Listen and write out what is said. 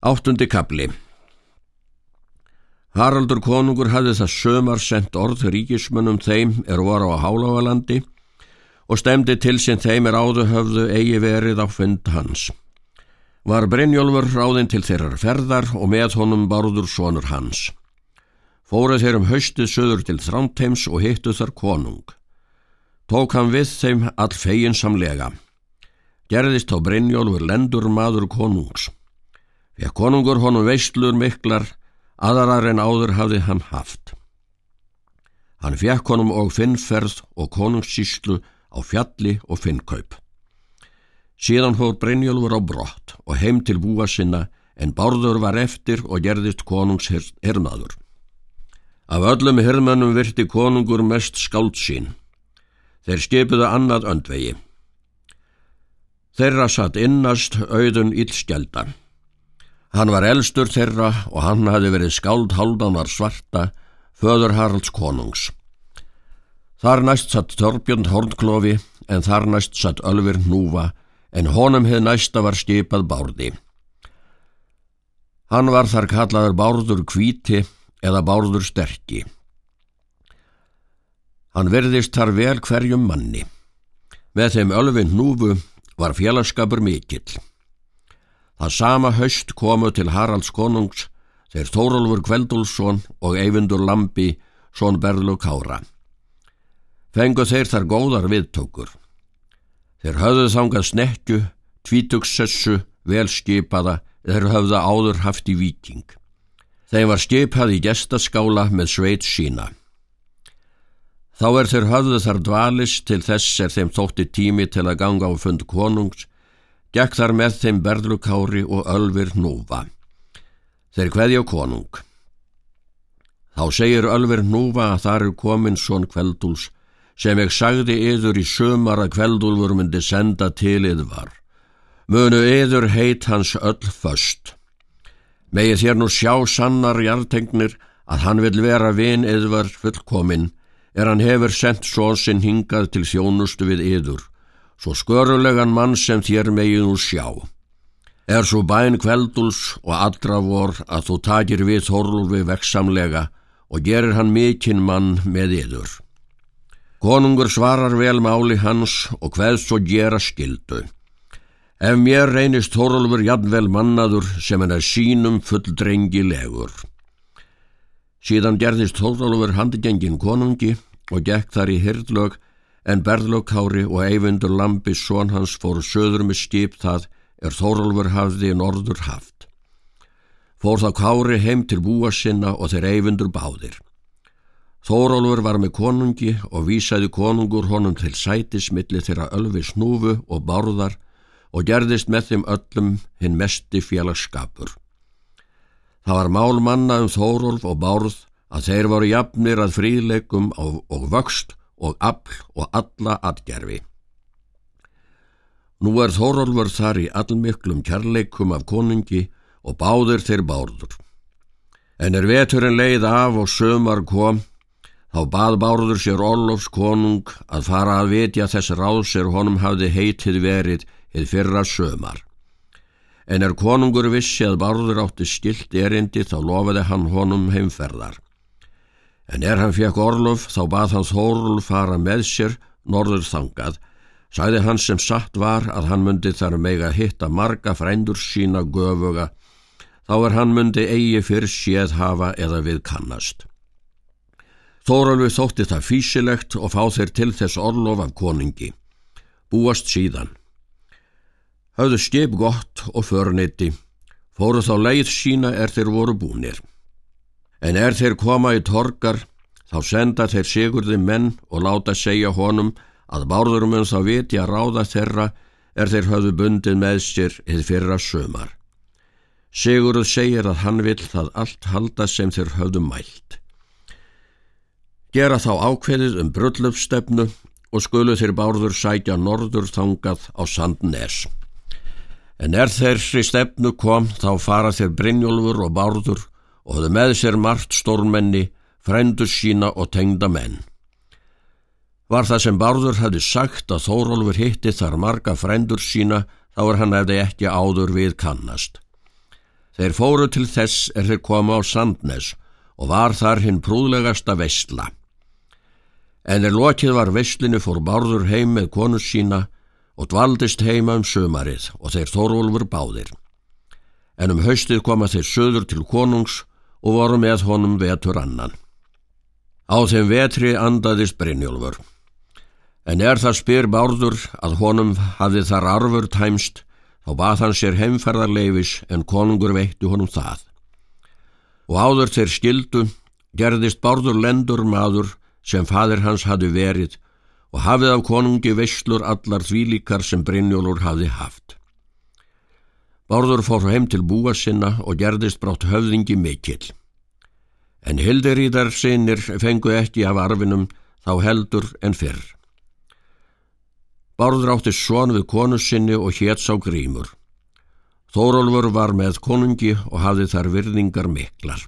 Áttundi kapli Haraldur konungur hafði það sömar sendt orð ríkismönnum þeim er voru á Hálávalandi og stemdi til sinn þeim er áðu höfðu eigi verið á fund hans. Var Brynjólfur ráðinn til þeirrar ferðar og með honum barður sonur hans. Fóruð þeir um haustið söður til Þránteims og hittu þar konung. Tók hann við þeim all feginsamlega. Gerðist á Brynjólfur lendur maður konungs. Ég konungur honum veistlur miklar, aðrar en áður hafði hann haft. Hann fekk honum og finnferð og konungssíslu á fjalli og finnkaup. Síðan fór Brynjólfur á brott og heim til búa sinna en Bárður var eftir og gerðist konungshirmaður. Af öllum hirmannum virti konungur mest skáld sín. Þeir skipuðu annað öndvegi. Þeirra satt innast auðun illskjaldan. Hann var elstur þeirra og hann hafi verið skáld haldanar svarta, föður Haralds konungs. Þar næst satt Torbjörn Hornklofi en þar næst satt Ölfir Núfa en honum hefði næsta var skipað Bárði. Hann var þar kallaður Bárður Kvíti eða Bárður Sterki. Hann verðist þar vel hverjum manni. Með þeim Ölfin Núfu var félagskapur mikill. Það sama höst komu til Haralds konungs þeir Þórólfur Kveldúlsson og Eyvindur Lambi, són Berlu Kára. Fengu þeir þar góðar viðtókur. Þeir höfðu þangað snekju, tvítugsessu, velskipaða, þeir höfðu áður haft í viking. Þeim var skipað í gestaskála með sveit sína. Þá er þeir höfðu þar dvalis til þess er þeim þótti tími til að ganga á fund konungs Gekk þar með þeim berðlukári og Ölfir Núfa. Þeir hveðja konung. Þá segir Ölfir Núfa að þar er komin svon kveldúls sem ég sagði yður í sömar að kveldúlfur myndi senda til yðvar. Munu yður heit hans öll föst. Megið þér nú sjá sannar hjartengnir að hann vil vera vin yðvar fullkomin er hann hefur sendt svo sinn hingað til þjónustu við yður svo skörulegan mann sem þér megin úr sjá. Er svo bæn kvelduls og allra vor að þú takir við Þorlfi veksamlega og gerir hann mikinn mann með yður. Konungur svarar vel máli hans og hvað svo gera skildu. Ef mér reynist Þorlfur jafnvel mannaður sem hann er sínum fulldrengilegur. Síðan gerðist Þorlfur handgengin konungi og gekk þar í hyrdlög en Berðlókári og Eyvindur Lambi són hans fóru söður með skip það er Þórólfur hafði norður haft. Fór þá Kári heim til búa sinna og þeir Eyvindur báðir. Þórólfur var með konungi og vísaði konungur honum til sætismilli þeirra ölfi snúfu og bárðar og gerðist með þeim öllum hinn mesti félagskapur. Það var mál manna um Þórólf og bárð að þeir voru jafnir að fríleikum og vöxt og afl og alla atgerfi. Nú er Þórólfur þar í allmiklum kærleikum af konungi og báður þeir bárður. En er veturinn leið af og sömar kom, þá bað bárður sér Orlofs konung að fara að vitja þess ráðs er honum hafði heitið verið eða fyrra sömar. En er konungur vissi að bárður átti stilt erindi þá lofaði hann honum heimferðar. En er hann fekk Orlof þá bað hann Þórul fara með sér norður þangað, sæði hann sem satt var að hann myndi þar mega hitta marga frændur sína göfuga, þá er hann myndi eigi fyrr séð hafa eða við kannast. Þórulvi þótti það físilegt og fá þeir til þess Orlof af koningi. Búast síðan. Hauðu skip gott og förniti, fóru þá leið sína er þeir voru búnir. En er þeir koma í torgar, þá senda þeir sigurði menn og láta segja honum að bárðurum en þá viti að ráða þeirra er þeir höfðu bundið með sér eða fyrra sömar. Sigurð segir að hann vil það allt halda sem þeir höfðu mælt. Gera þá ákveðið um brullöfstefnu og skulu þeir bárður sækja norður þangað á Sandnes. En er þeirri stefnu kom þá fara þeir Brynjólfur og bárður og höfðu með sér margt stórmenni, frændur sína og tengda menn. Var það sem Bárður hefði sagt að Þórólfur hitti þar marga frændur sína þá er hann hefði ekki áður við kannast. Þeir fóru til þess er þeir koma á Sandnes og var þar hinn prúðlegasta vestla. En er lokið var vestlinu fór Bárður heim með konus sína og dvaldist heima um sömarið og þeir Þórólfur báðir. En um haustið koma þeir söður til konungs og voru með honum vetur annan. Á þeim vetri andaðist Brynjólfur. En er það spyr Bárður að honum hafði þar arfur tæmst, þá bað hann sér heimferðarleifis en konungur veitti honum það. Og áður þeir skildu, gerðist Bárður lendur maður sem fadir hans hafi verið og hafið af konungi veislur allar þvílíkar sem Brynjólfur hafi haft. Bárður fór heim til búa sinna og gerðist brátt höfðingi mikill. En Hildiríðar sinir fengu ekki af arfinum þá heldur en fyrr. Bárður átti svon við konu sinni og hétt sá grímur. Þórólfur var með konungi og hafði þar virðingar miklar.